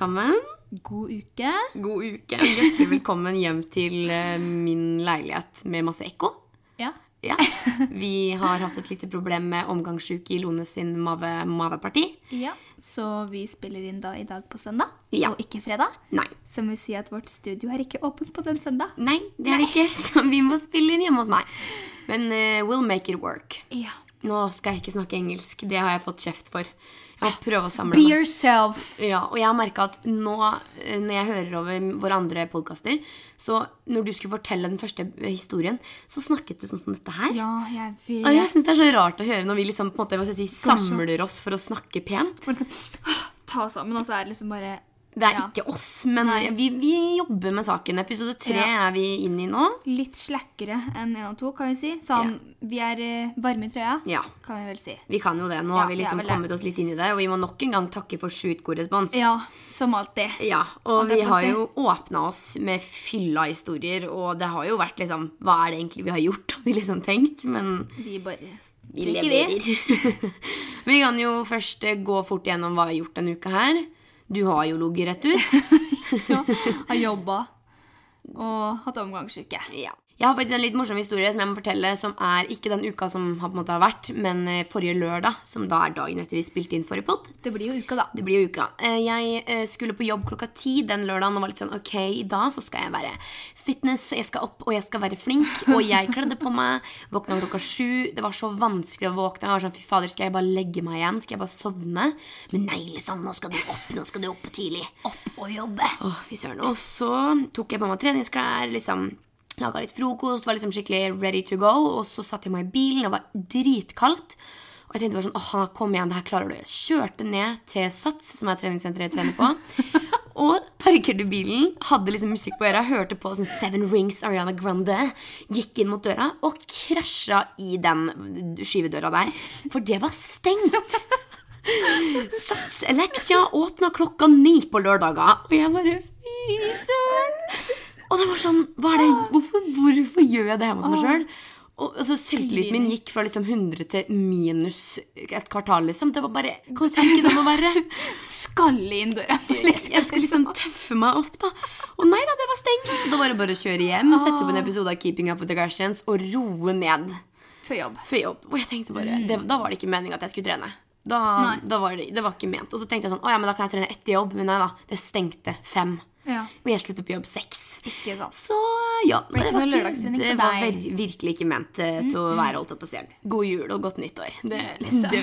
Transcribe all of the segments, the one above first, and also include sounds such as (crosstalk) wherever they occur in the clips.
Sammen. God uke. God uke. Hjertelig velkommen hjem til eh, min leilighet med masse ekko. Ja. Ja. Vi har hatt et lite problem med omgangssjuke i Lone sin mave, maveparti. ja. Så vi spiller inn da i dag på søndag, Ja. og ikke fredag. Nei. Som vil si at vårt studio er ikke åpent på den søndag. Nei, det er det ikke. Så vi må spille inn hjemme hos meg. Men uh, we'll make it work. Ja. Nå skal jeg ikke snakke engelsk. Det har jeg fått kjeft for. Må prøve å samle Be meg. yourself. Ja, og jeg har merka at nå, eh, når jeg hører over våre andre podkaster, så når du skulle fortelle den første eh, historien, så snakket du sånn som dette her. Ja, jeg vet. Og jeg syns det er så rart å høre når vi liksom på en måte, hva skal jeg si, samler oss for å snakke pent. Ta oss sammen, og så er det liksom bare Det er ja. ikke oss, men vi, vi jobber med saken. Episode tre Ja. er vi inne i nå. litt slakkere enn én og to, kan vi si. Sånn, vi er eh, varme i trøya, Ja, kan vi vel si. vi kan jo det. Nå Ja, har vi vi liksom kommet oss litt inn i det, og vi må nok en gang takke for sjukt god respons. Ja, som alltid. Ja, og og vi har jo åpna oss med fylla historier, og det har jo vært liksom Hva er det egentlig vi har gjort, har vi liksom tenkt, men Vi bare vi leverer. (laughs) vi kan jo først eh, gå fort gjennom hva vi har gjort denne uka her. Du har jo ligget rett ut. (laughs) Ja, har jobba og hatt omgangssyke. Ja. Jeg har faktisk en litt morsom historie som jeg må fortelle, som er ikke den uka som har, på en måte har vært, men eh, forrige lørdag, som da er dagen etter vi spilte inn forrige pod. Det blir jo uka, da. Det blir jo uka. Eh, Jeg eh, skulle på jobb klokka ti den lørdagen og var litt sånn ok, i dag så skal jeg være fitness, jeg skal opp og jeg skal være flink. (laughs) Og jeg kledde på meg, våkna klokka sju. Det var så vanskelig å våkne. Jeg var sånn, fy fader, skal jeg bare legge meg igjen? Skal jeg bare sovne? Men nei, liksom, nå skal du opp, nå skal du opp tidlig. Opp og jobbe. Å, fy søren. Og så tok jeg på meg treningsklær, liksom laga litt frokost, var liksom skikkelig ready to go. Og så satte jeg meg i bilen, det var dritkaldt. Og jeg tenkte bare sånn, Aha, kom igjen, det her klarer du. Jeg kjørte ned til Sats, som er treningssenteret jeg trener på. (laughs) Og parkerte bilen, hadde liksom musikk på øra, hørte på sånn Seven Rings, Ariana Grande. Gikk inn mot døra og krasja i den skyvedøra der. For det var stengt. Sats Alexia åpna klokka ni på lørdager. Og jeg bare fy søren. Og det var sånn det, hvorfor, hvorfor gjør jeg det her mot meg sjøl? Og altså, Selvtilliten min gikk fra liksom 100 til minus et kvartal, liksom. Det var bare Kan du tenke deg å være Skalle inn døra. (laughs) Jeg, jeg skulle liksom tøffe meg opp, da. Og nei da, det var stengt. Så da var det bare å kjøre hjem, og sette på en episode av Keeping Up With The Kardashians og roe ned Før jobb. før jobb. Og jeg tenkte bare, det, Da var det ikke meningen at jeg skulle trene. Da, da var det, det var ikke ment. Og så tenkte jeg sånn, å ja, men da kan jeg trene etter jobb. Men nei da, det stengte fem. Ja. Og jeg sluttet på jobb seks. Ikke sant. Så ja. det, det, var ikke, det var virkelig ikke ment eh, til å være holdt opp på scenen. God jul og godt nyttår. Det, det,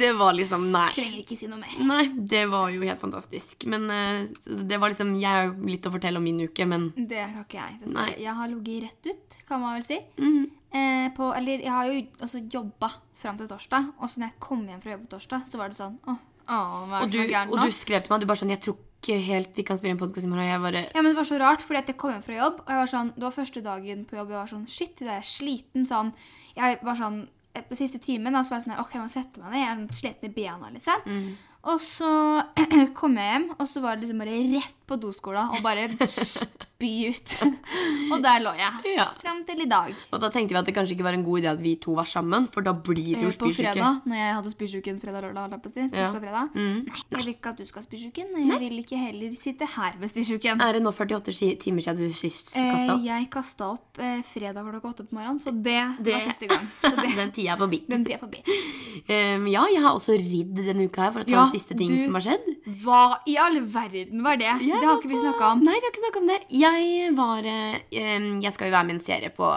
det var liksom Nei. Trenger ikke si noe mer. Nei, det var jo helt fantastisk. Men eh, det var liksom Jeg har litt å fortelle om min uke, men Det har ikke jeg. dessverre. Nei. Jeg har ligget rett ut, kan man vel si. Mm. Eh, på, eller jeg har jo også jobba fram til torsdag, og så når jeg kom hjem fra jobb på torsdag, så var det sånn Åh, åh er og, du, og du skrev til meg, du bare sånn Jeg tror ikke helt vi kan spille en podkast i morgen. Jeg bare Ja, men det var så rart, fordi at jeg kom hjem fra jobb, og jeg var sånn, det var første dagen på jobb, jeg var sånn, shit, jeg er sliten, sånn, jeg var sånn, eh, på siste timen, da, så var jeg sånn, ok, jeg må sette meg ned, jeg er sliten i bena, liksom. Mm. Og så (clears throat) kom jeg hjem, og så var det liksom bare rett på doskolen og bare (laughs) spy ut. (laughs) og der lå jeg, Ja. frem til i dag. Og da tenkte vi at det kanskje ikke var en god idé at vi to var sammen, for da blir det jo Eh, På spysjuke. fredag, når jeg hadde spysjuken fredag-lørdag, holdt jeg på Ja. fredag. Mm. Nei, jeg vil ikke at du skal ha spysjuken, jeg vil ikke heller sitte her med spysjuken. Er det nå 48 timer siden du sist Eh, kasta opp? jeg kasta opp eh, fredag klokka åtte på morgenen, så det, Det- var siste gang. Så (laughs) det, Den tida er forbi. den tida er forbi. Um, ja, jeg har også ridd denne uka her for ta Ja, siste ting du- som har skjedd. Hva i all verden var det? Jeg det har ikke vi snakka om. Nei, vi har ikke snakka om det. Jeg var eh, Jeg skal jo være med i en serie på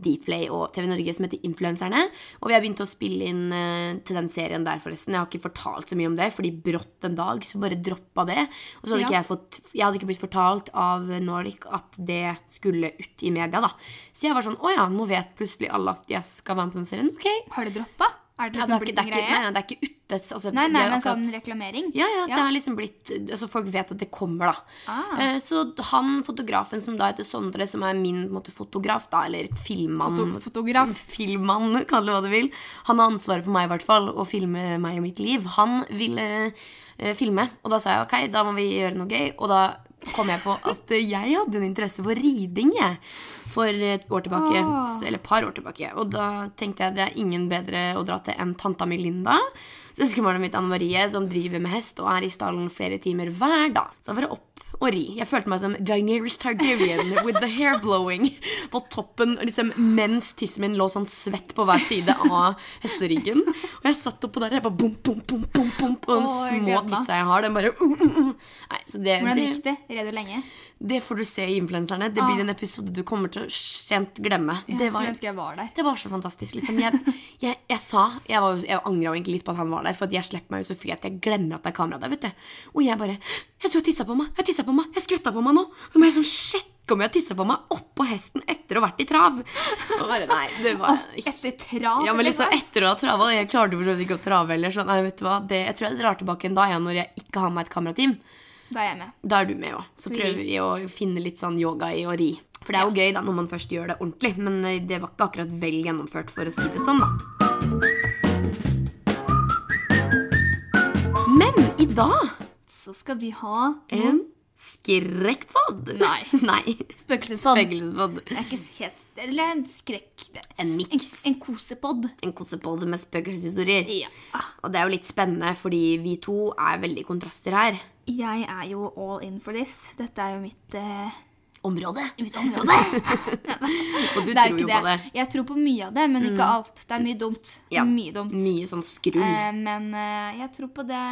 Dplay og TV Norge som heter Influenserne. Og vi har begynt å spille inn eh, til den serien der, forresten. Jeg har ikke fortalt så mye om det, fordi brått en dag så bare droppa det. Og så hadde Ja. ikke jeg fått Jeg hadde ikke blitt fortalt av Nordic at det skulle ut i media, da. Så jeg var sånn Å ja, nå vet plutselig alle at jeg skal være med på den serien. Ok. Har det droppa? Er det Ja, det, liksom er ikke, blitt en er greie? nei, det er ikke ute. Altså, Nei, nei, er men sånn reklamering? ja, ja, det Ja. har liksom blitt altså Folk vet at det kommer, da. Ah. Eh, Så han fotografen som da heter Sondre, som er min måte, fotograf, da, eller filmmann Foto- fotograf. Filmmann, (laughs) kall det hva du vil. Han har ansvaret for meg, i hvert fall, å filme meg og mitt liv. Han ville eh, filme, og da sa jeg ok, da må vi gjøre noe gøy. Og da kom jeg på at jeg hadde en interesse for riding, jeg. For et år tilbake, Oh. eller et par år tilbake. Og da tenkte jeg at det er ingen bedre å dra til enn tanta mi Linda. søskenbarnet mitt Anne Marie, som driver med hest og er i stallen flere timer hver dag. Så var det opp og ri. Jeg følte meg som Daenerys Targaryen with the hair blowing på toppen liksom, mens tissen min lå sånn svett på hver side av hesteryggen. Og jeg satt oppå der, jeg bare bom, bom, bom, bom, bom, og de Åh, jeg små gleder meg. titsa jeg har, den bare uh, uh, uh. Nei, så det, Hvordan det, gikk det? Red du lenge? det får du se i influenserne. Det blir en episode du kommer til å sent glemme. Jeg Det skulle var, ønske jeg var der. det var så fantastisk. Liksom. Jeg, jeg, jeg sa Jeg, var, jo- jeg angra jo egentlig litt på at han var der, for at jeg slipper meg jo så fri at jeg glemmer at det er kamera der. vet du Og jeg bare Jeg tror jeg tissa på meg! Jeg tissa på meg! Jeg skvetta på meg nå! Så må jeg liksom sjekke om jeg tissa på meg oppå hesten etter å ha vært i trav. Og bare, nei, det var Etter trav? ja, men liksom etter å ha trava. Jeg klarte for så vidt ikke å trave heller. Så nei, vet du hva? Det, jeg tror jeg drar tilbake en dag igjen når jeg ikke har med et kamerateam. Da er jeg med. Da er du med òg. Så prøver vi å finne litt sånn yoga i å ri. For det er jo gøy da når man først gjør det ordentlig, men eh, det var ikke akkurat vel gjennomført, for å si det sånn, da. Men i dag Så skal vi ha en skrekkpod. Nei. (laughs) Nei. spøkelsespod. Spøkelsespod. Det er ikke helt Eller en skrekk... En En, miks. en kosepod. En kosepod med spøkelseshistorier. Ja. Og det er jo litt spennende, fordi vi to er veldig kontraster her. Jeg er jo all in for this. Dette er jo mitt, eh, Område. mitt område. (laughs) Og du tror jo det. på det. Jeg tror på mye av det, men ikke alt. Det er mye dumt. Ja. Mye dumt. Mye sånn skrull. Eh, men eh, jeg tror på det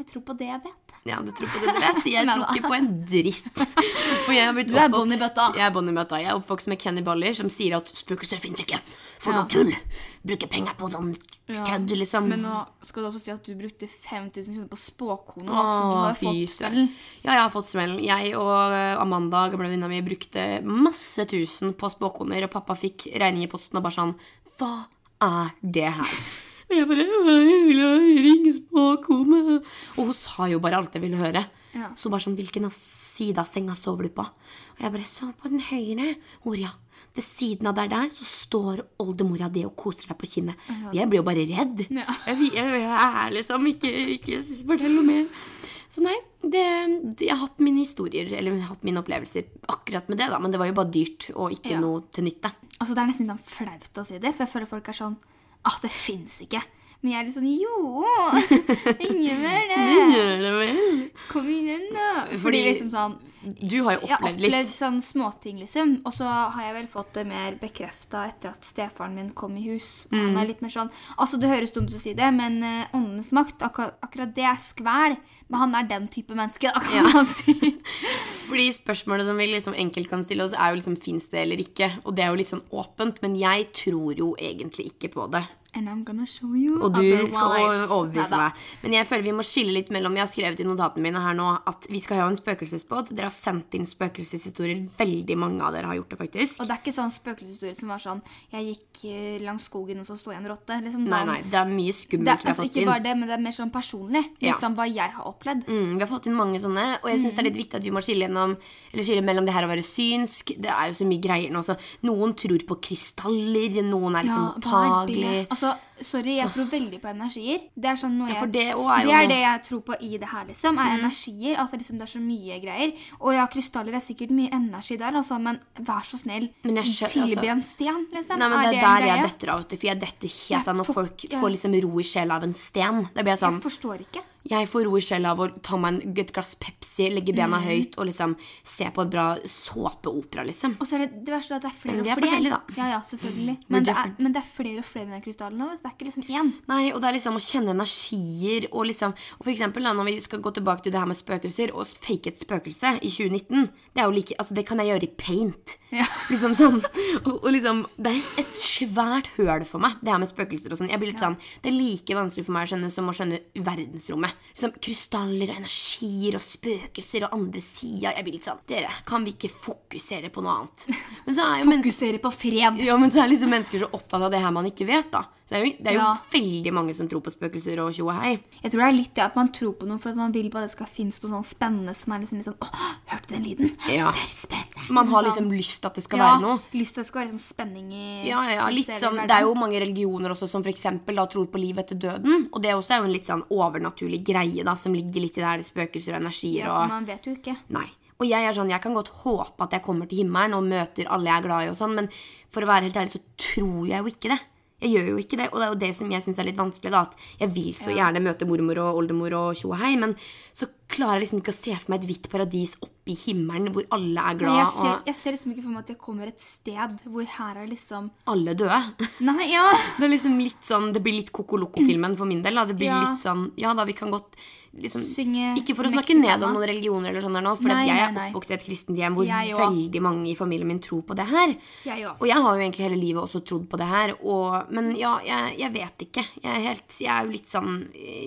Jeg tror på det jeg vet. Ja, du tror på det du vet. Jeg (laughs) tror ikke på en dritt. (laughs) For jeg har blitt Du er oppvokst- i bøtta. Jeg er bånd i bøtta. Jeg er oppvokst med Kenny Baller, som sier at spøkelser finnes ikke. For noe tull. Bruker penger på sånn Ja. kødd, liksom. Men nå skal du også si at du brukte 5000 kroner på spåkone. Åh, Altså, du har fy fått smellen. Ja, jeg har fått smellen. Jeg og eh, Amanda, gamle venninna mi, brukte masse tusen på spåkoner, og pappa fikk regning i posten og bare sånn Hva er det her? Og jeg bare «Åh, Jeg vil på kone. Og hun sa jo bare alt jeg ville høre. Ja. Så bare sånn Hvilken side av senga sover du på? Og jeg bare Så på den høyre. Hvor, ja. Ved siden av der der så står oldemora di og koser deg på kinnet. Og jeg blir jo bare redd. Ja. Jeg, jeg, er liksom ikke, ikke Fortell noe mer. Så nei, det, det, jeg har hatt mine historier, eller jeg har hatt mine opplevelser akkurat med det, da. Men det var jo bare dyrt og ikke Ja. noe til nytte. Altså, det er nesten litt sånn flaut å si det, for jeg føler folk er sånn Ah, det fins ikke. Men jeg er litt sånn Jo! (laughs) Ingen gjør det! Kom igjen, da. Fordi, Fordi- liksom sånn Du har jo opplevd litt. Jeg har opplevd litt. sånn småting, liksom. Og så har jeg vel fått det mer bekrefta etter at stefaren min kom i hus. Mm. han er litt mer sånn Altså, det høres dumt ut å si det, men uh, åndenes makt, akkurat, akkurat det er skvæl. Men han er den type menneske, da, kan Ja. man si. (laughs) Fordi spørsmålet som vi liksom enkelt kan stille oss, er jo liksom fins det eller ikke. Og det er jo litt sånn åpent, men jeg tror jo egentlig ikke på det. And I'm gonna show you Og du skal overbevise meg. Men jeg føler vi må skille litt mellom Jeg har skrevet i notatene mine her nå at vi skal ha en spøkelsesbåt. Dere har sendt inn spøkelseshistorier. Veldig mange av dere har gjort det, faktisk. Og det er ikke sånn spøkelseshistorie som var sånn Jeg gikk eh, langs skogen, og så sto jeg en rotte. Liksom, Nei, nei, det er mye skummelt det, vi har altså, fått ikke bare det, men det er mer sånn personlig. Ja. Liksom hva jeg har opplevd. Mm, vi har fått inn mange sånne, og jeg synes det er litt viktig at vi må skille, gjennom, eller skille mellom det her å være synsk Det er jo så mye greier nå. Så noen tror på krystaller, noen er liksom det? mottagelig. Altså, sorry, jeg tror veldig på energier. Det er sånn noe Ja, jeg for det er det er det jeg tror på i det her, liksom. Er energier. At det, liksom, det er så mye greier. Og ja, krystaller er sikkert mye energi der, altså, men vær så snill. Tilby altså- en sten, liksom. Nei, men er Det er der jeg detter av, for jeg detter helt av når folk ja. får liksom ro i sjela av en sten. Det blir sånn Jeg forstår ikke. Jeg får ro i sjela av å ta meg et glass Pepsi, legge bena høyt og liksom se på en bra såpeopera, liksom. Og så er det det verste at det er flere Men vi og er forskjellige, da. Ja, ja, selvfølgelig. Men det, er, men det er flere og flere med den krystallen nå. Det er ikke liksom én. Nei, og det er liksom å kjenne energier og liksom Og for eksempel da, når vi skal gå tilbake til det her med spøkelser og fake et spøkelse i 2019 Det er jo like Altså, det kan jeg gjøre i paint. Ja. Liksom sånn. Og, og liksom Det er et svært høl for meg, det her med spøkelser og sånn. Jeg blir litt sånn Det er like vanskelig for meg å skjønne som å skjønne verdensrommet. Liksom krystaller og energier og spøkelser og andre sider. Jeg blir litt sånn Dere, kan vi ikke fokusere på noe annet? Men så er jo Fokusere på fred. ja, men så er liksom mennesker så opptatt av det her man ikke vet, da. Så det er jo, det er jo Ja. veldig mange som tror på spøkelser og tjo og hei. Jeg tror det er litt det at man tror på noe for at man vil bare det skal finnes noe sånn spennende som er liksom litt sånn Åh, hørte den lyden? (laughs) Ja. Det er litt spennende. Man har Sånn. liksom lyst til at det skal ja, være noe. lyst til at det skal være sånn spenning i Ja, ja, ja, litt som, Det er jo mange religioner også som eksempel da tror på liv etter døden. Og det også er jo en litt sånn overnaturlig greie da, som ligger litt i det her spøkelser og energier Ja, for man vet jo ikke. Nei. Og jeg er sånn, jeg kan godt håpe at jeg kommer til himmelen og møter alle jeg er glad i og sånn, men for å være helt ærlig så tror jeg jo ikke det. Jeg gjør jo ikke det, og det er jo det som jeg syns er litt vanskelig. da, At jeg vil så gjerne møte mormor og oldemor og tjo og hei, men så klarer jeg liksom ikke å se for meg et hvitt paradis oppe i himmelen hvor alle er Nei, glad, jeg, ser, jeg ser liksom ikke for meg at jeg kommer et sted hvor her er liksom alle døde. Nei, ja. (laughs) Det er liksom litt sånn, det blir litt Kokoloko-filmen for min del. da, Det blir Ja. litt sånn Ja da, vi kan godt liksom Synge Ikke for å snakke ned om noen religioner, eller sånn her nå, for Nei, jeg er oppvokst i et kristent hjem hvor veldig mange i familien min tror på det her. Jeg. Og jeg har jo egentlig hele livet også trodd på det her, og, men ja, jeg, jeg vet ikke. Jeg er, helt, jeg er jo litt sånn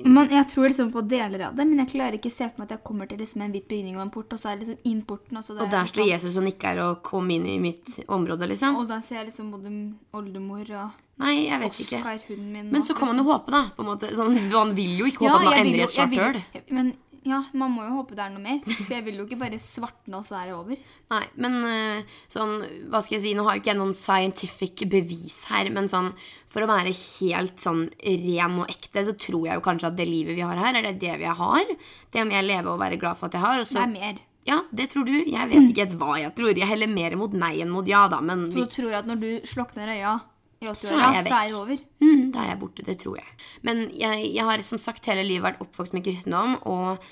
men jeg tror liksom på deler av det, men jeg klarer ikke se for meg at jeg kommer til liksom en hvit bygning og en port, og så er det liksom inn porten, og så Og der står Jesus og nikker og kom inn i mitt område, liksom. Og da ser jeg liksom både oldemor og Nei, jeg vet ikke. Oskar, min. Men så kan man jo håpe, da. på en måte. Sånn, man vil jo ikke Ja, håpe at man ender i et svart høl. Men ja, man må jo håpe det er noe mer. For jeg vil jo ikke bare svartne, og så er det over. Nei, men eh, sånn, hva skal jeg si, nå har jo ikke jeg noen scientific bevis her, men sånn, for å være helt sånn ren og ekte, så tror jeg jo kanskje at det livet vi har her, er det det vi har. Det må jeg leve og være glad for at jeg har. Og Det er mer. ja, det tror du. Jeg vet ikke hva jeg tror. Jeg heller mer mot nei enn mot ja, da, men Så du tror at når du slukner øya i Så er 80-åra, jeg så vekk. er det over? mm, da er jeg borte. Det tror jeg. Men jeg, jeg har som sagt hele livet vært oppvokst med kristendom, og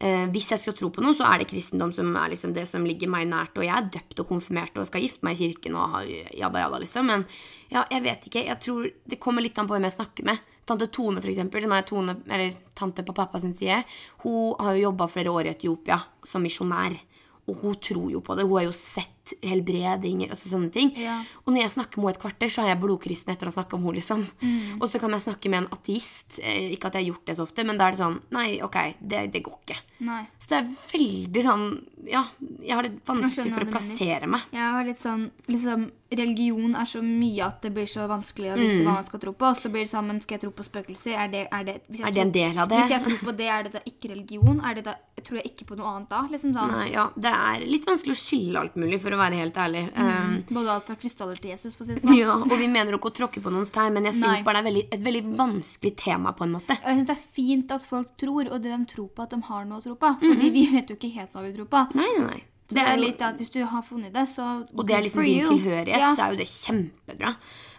eh, hvis jeg skal tro på noe, så er det kristendom som er liksom det som ligger meg nært. Og jeg er døpt og konfirmert og skal gifte meg i kirken og har jabba jabba, liksom. Men ja, jeg vet ikke. Jeg tror Det kommer litt an på hvem jeg snakker med. Tante Tone, for eksempel, som er tone, eller tante på pappa sin side, hun har jo jobba flere år i Etiopia som misjonær. Og hun tror jo på det. Hun har jo sett helbredinger og sånne ting. Ja. Og når jeg snakker med henne et kvarter, så har jeg blodkristen etter å snakke om henne. liksom. Mm. Og så kan jeg snakke med en ateist. Eh, Ikke at jeg har gjort det så ofte, men da er det sånn Nei, ok, det, det går ikke. Nei. Så det er veldig sånn Ja, jeg har det vanskelig for å plassere meg. Jeg har litt sånn liksom, Religion er så mye at det blir så vanskelig å vite hva man skal tro på. Og så blir det sånn, men skal jeg tro på spøkelser? Er det, er det, hvis jeg Er det en tror- del av det? Hvis jeg tror på det, er det da ikke religion? Er det da, tror jeg ikke på noe annet da? Liksom sånn. Nei, ja, Det er litt vanskelig å skille alt mulig, for å være helt ærlig. Um, Både alt fra krystaller til Jesus, for å si det sånn. ja, og vi mener jo ikke å tråkke på noens tegn, men jeg syns bare det er veldig, et veldig vanskelig tema, på en måte. Jeg synes Det er fint at folk tror, og det de tror på, at de har noe å tro på. Fordi vi vet jo ikke helt hva vi tror på. Nei, nei, nei. Så det er litt at Hvis du har funnet det, så Og det er liksom din tilhørighet, så er jo det kjempebra.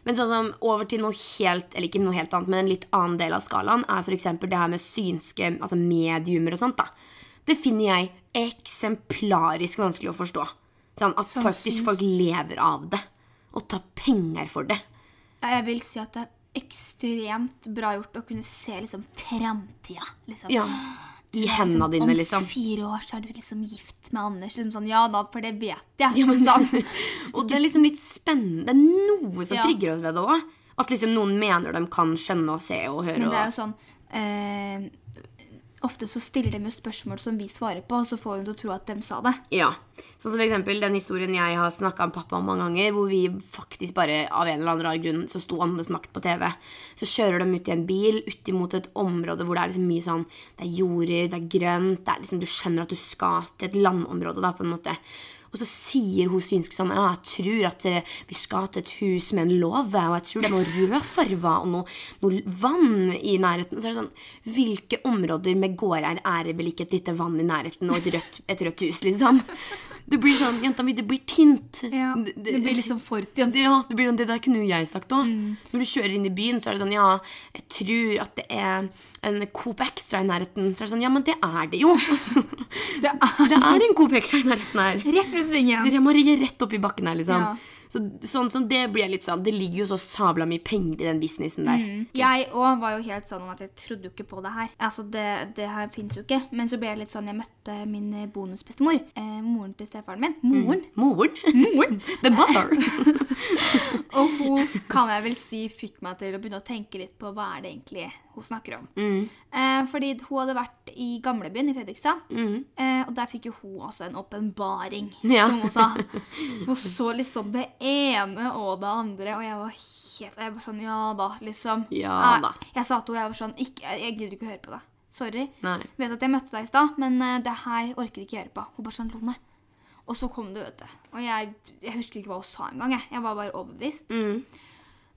Men sånn som over til noe helt eller ikke noe helt annet, men en litt annen del av skalaen, er f.eks. det her med synske altså mediumer og sånt. da. Det finner jeg eksemplarisk vanskelig å forstå. Sånn At Som faktisk folk lever av det. Og tar penger for det. Ja, Jeg vil si at det er ekstremt bra gjort å kunne se liksom framtida. Liksom. Ja. I hendene dine, Om liksom. fire år så er du liksom gift med Anders. Liksom sånn, ja da, for det vet jeg. Ja, men, sånn. (laughs) og det er liksom litt spennende. Det er noe som Ja. trigger oss ved det òg. At liksom noen mener de kan skjønne og se og høre. Men det er jo sånn eh, Ofte så stiller de jo spørsmål som vi svarer på, og så får hun til å tro at de sa det. Ja. Sånn som for eksempel den historien jeg har snakka med pappa om mange ganger, hvor vi faktisk bare av en eller annen rar grunn så sto Åndenes makt på TV. Så kjører de ut i en bil ut imot et område hvor det er liksom mye sånn Det er jorder, det er grønt, det er liksom Du skjønner at du skal til et landområde, da, på en måte. Og så sier hun synsk sånn Ja, jeg tror at eh, vi skal til et hus med en låve, og jeg tror det er noe rødfarger og noe, noe vann i nærheten. Og så er det sånn Hvilke områder med gårder er det vel ikke et lite vann i nærheten og et rødt, et rødt hus, liksom? Det blir sånn Jenta mi, det blir tynt. Det, blir liksom for tynt. Ja, det blir sånn, det der kunne jeg sagt òg. Mm. Når du kjører inn i byen, så er det sånn Ja, jeg tror at det er en Coop Extra i nærheten. Så er det sånn Ja, men det er det jo. (laughs) Det er (laughs) Det er en Coop Extra i nærheten her. rett ved svingen. Så jeg må rigge rett opp i bakken her, liksom. Ja. Så, sånn som det blir litt sånn Det ligger jo så sabla mye penger i den businessen der. Jeg òg var jo helt sånn at jeg trodde jo ikke på det her. Altså, Det, det her fins jo ikke. Men så ble jeg litt sånn Jeg møtte min bonusbestemor. Eh, moren til stefaren min. Moren. Moren. (laughs) Moren. The mother. Og hun kan jeg vel si fikk meg til å begynne å tenke litt på hva er det egentlig hun snakker om. Eh, fordi hun hadde vært i gamlebyen i Fredrikstad. Eh, og der fikk jo hun også en åpenbaring, (laughs) Ja. som hun sa. Hun så liksom det ene og det andre, og jeg var helt Jeg var sånn Ja da, liksom. Ja Eh, da. Jeg sa til henne jeg var sånn ikke, Jeg, jeg gidder ikke å høre på deg. Sorry. Nei. Vet at jeg møtte deg i stad, men uh, det her orker jeg ikke høre på. Hun bare sånn Lone. Og så kom det, vet du. Og jeg, jeg husker ikke hva hun sa engang. Jeg. jeg var bare overbevist. Mm.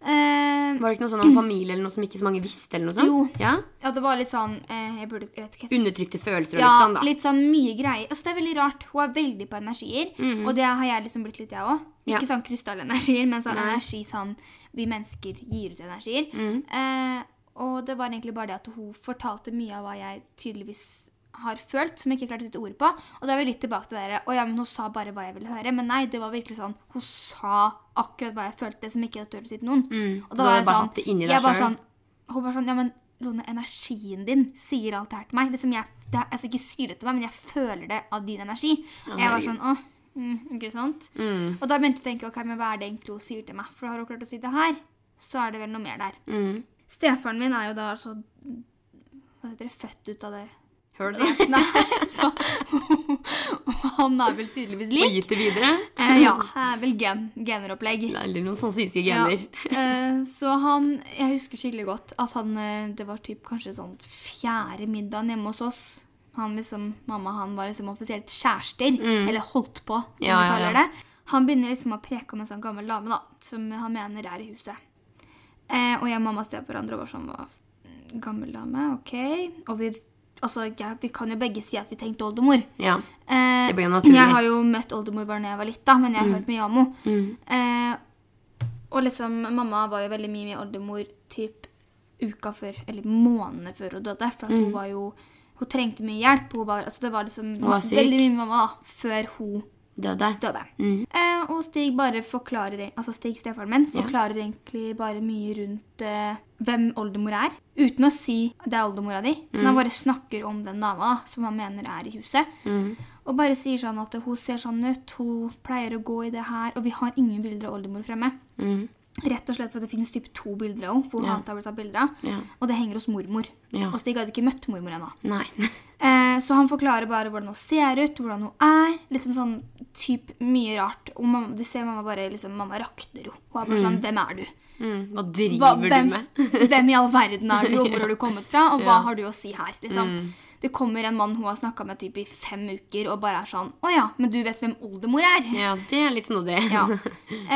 Eh, Var det ikke noe sånn om familie eller noe som ikke så mange visste? eller noe sånt? Jo. Ja? ja, det var litt sånn eh, Jeg burde jeg vet ikke Undertrykte følelser og Ja, litt sånn, da. litt sånn mye greier. Altså, det er veldig rart. Hun er veldig på energier, og det har jeg liksom blitt litt, jeg òg. Ikke Ja. Sånn krystallenergier, men sånn Nei. Energi sånn vi mennesker gir ut energier. Eh, og det var egentlig bare det at hun fortalte mye av hva jeg tydeligvis har følt, som jeg ikke klarte å sette ord på. Og da er vi litt tilbake til dere. Å ja, men hun sa bare hva jeg ville høre. Men nei, det var virkelig sånn Hun sa akkurat hva jeg følte, som ikke hadde turt å si til noen. Og da, hadde bare hatt bare deg jeg var selv. sånn Hun bare sånn Ja, men Lone, energien din sier alt det her til meg. Liksom jeg, det, altså ikke sier det til meg, men jeg føler det av din energi. Og jeg var sånn Åh, mm, ikke sant? Mm. Og da begynte jeg å tenke ok, men hva er det egentlig hun sier til meg? For har hun klart å si det her, så er det vel noe mer der. Mm. Stefaren min er jo da altså Hva heter det? Født ut av det Her. (laughs) Så han er vel tydeligvis lik. Og gitt det videre? Eh, ja. Vel gen, generopplegg. Eller noen sånne synske Ja. gener. Eh, så han Jeg husker skikkelig godt at han eh, Det var typ kanskje sånn fjerde middagen hjemme hos oss. Han liksom, Mamma han var liksom offisielt kjærester. Eller holdt på, som Mm. Ja, vi ja, kaller ja. det. Han begynner liksom å preke om en sånn gammel dame da, som han mener er i huset. Eh, og jeg og mamma ser på hverandre og bare sånn Gammel dame, OK. Og vi, altså, ja, vi kan jo begge si at vi tenkte oldemor. Ja. Eh, Det blir jo naturlig. Jeg har jo møtt oldemor bare da jeg var litt, da, men jeg har hørt mye om henne. Mm. Eh, og liksom, mamma var jo veldig mye med oldemor typ uka før, eller månedene før hun døde. For hun var jo Hun trengte mye hjelp. Hun var, altså det var liksom Mm. var veldig mye med mamma da, før hun Døde. døde. Mm. Eh, og Stig bare forklarer Altså Stig, stefaren min, Ja. forklarer egentlig bare mye rundt eh, hvem oldemor er. Uten å si det er oldemora di. Men han bare snakker om den dama da, som han mener er i huset. Mm. Og bare sier sånn at hun ser sånn ut, hun pleier å gå i det her, og vi har ingen bilder av oldemor fremme. Mm. Rett og slett for det finnes typ to bilder av henne, Ja. alltid har blitt tatt bilder av. Ja. Og det henger hos mormor. Ja. Og Stig hadde ikke møtt mormor ennå. Eh, så han forklarer bare hvordan hun ser ut, hvordan hun er. Liksom sånn typ mye rart. Og mamma, du ser mamma bare liksom, Mamma rakner jo. Hun er bare sånn Hvem er du? Mm. Hva Hva, driver hvem, du med? hvem i all verden er du, og (laughs) hvor har du kommet fra? Og hva Ja. har du å si her? Liksom. Det kommer en mann hun har snakka med typ i fem uker, og bare er sånn Å ja, men du vet hvem oldemor er? Ja, det er litt snodig. Ja. (laughs)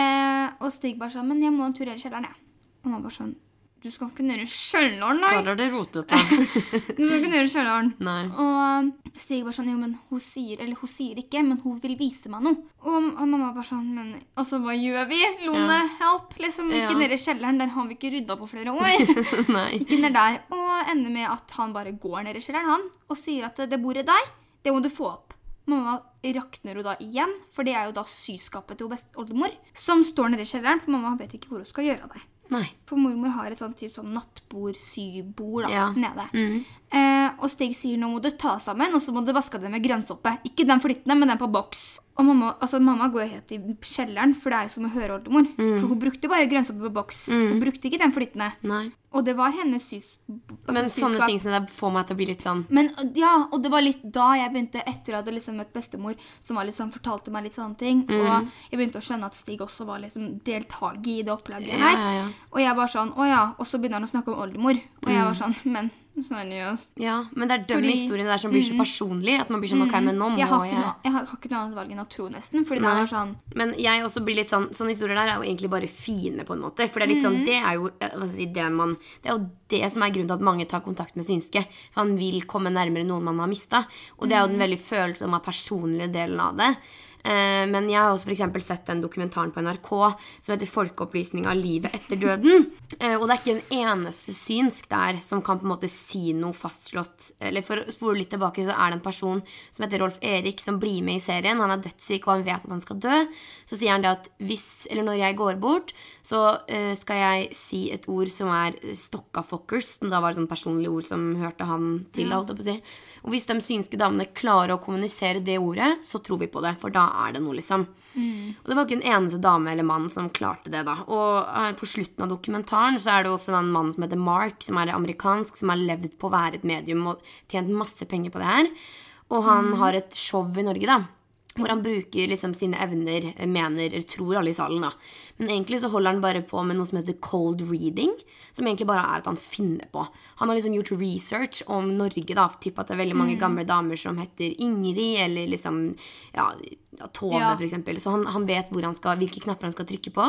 Eh, og Stig bare sånn Men jeg må en tur i kjelleren, jeg. Og mamma bare sånn Du skal ikke ned i kjelleren, nei! Der er det rotete. (laughs) Du skal ikke ned i kjelleren. Nei. Og Stig bare sånn Jo, men hun sier Eller hun sier ikke, men hun vil vise meg noe. Og, og mamma bare sånn Men altså, hva gjør vi? Lone, Ja. help! Liksom, ikke Ja. ned i kjelleren. Der har vi ikke rydda på flere år. (laughs) Nei. ikke ned der. Og ender med at han bare går ned i kjelleren, han, og sier at det bordet der, det må du få opp. Mamma rakner jo da igjen, for det er jo da syskapet til oldemor, som står nede i kjelleren, for mamma vet ikke hvor hun skal gjøre av det. Nei. For mormor har et sånt typ sånn nattbord, sybord Ja. nede. Mm. Eh, og Stig sier nå må du ta sammen, og så må du vaske det med grønnsåpe. Ikke den flyttende, men den på boks. Og mamma, altså, mamma går helt i kjelleren, for det er jo som å høre oldemor. Mm. For hun brukte bare grønnsoppe på boks. Hun brukte ikke den flyttende. Nei. Og det var hennes sys... altså, Men sånne syskap. ting som det får meg til å bli litt sånn Men ja, og det var litt da jeg begynte, etter å ha liksom møtt bestemor, som var liksom, fortalte meg litt sånne ting. Mm. Og jeg begynte å skjønne at Stig også var liksom deltaker i det opplaget Ja, her. ja, ja. Og jeg var sånn, å ja. Og så begynner han å snakke om oldemor. Og jeg Mm. var sånn, men (laughs) seriøst. Ja, men det er de Fordi- historiene der som blir så personlige at man blir sånn OK, men nå må Jeg har jeg noe, jeg har, ikke noe annet valg enn å tro, nesten. Fordi det er sånn Men jeg også blir litt sånn Sånne historier der er jo egentlig bare fine, på en måte. For det er litt sånn Det er jo si, det man Det er jo det som er grunnen til at mange tar kontakt med synske. For han vil komme nærmere noen man har mista. Og det er jo den veldig følsomme, personlige delen av det. Eh, Men jeg har også for sett den dokumentaren på NRK som heter 'Folkeopplysning av livet etter døden'. Eh, Og det er ikke en eneste synsk der som kan på en måte si noe fastslått. Eller For å spore litt tilbake, så er det en person som heter Rolf Erik, som blir med i serien. Han er dødssyk, og han vet at han skal dø. Så sier han det at hvis, eller når jeg går bort, så eh, skal jeg si et ord som er stokkafokkers. Som da var et sånt personlig ord som hørte han til. holdt jeg på å si. Og hvis de synske damene klarer å kommunisere det ordet, så tror vi på det. For da er det noe, liksom. Og det var ikke en eneste dame eller mann som klarte det, da. Og eh, på slutten av dokumentaren så er det også en mann som heter Mark, som er amerikansk, som har levd på å være et medium og tjent masse penger på det her. Og han har et show i Norge, da. Hvor han bruker liksom sine evner, mener, eller tror alle i salen, da. Men egentlig så holder han bare på med noe som heter cold reading. Som egentlig bare er at han finner på. Han har liksom gjort research om Norge, da. Typ at det er veldig mange gamle damer som heter Ingrid, eller liksom Ja, ja, Ja. eksempel. Så han, han vet skal, hvilke knapper han skal trykke på.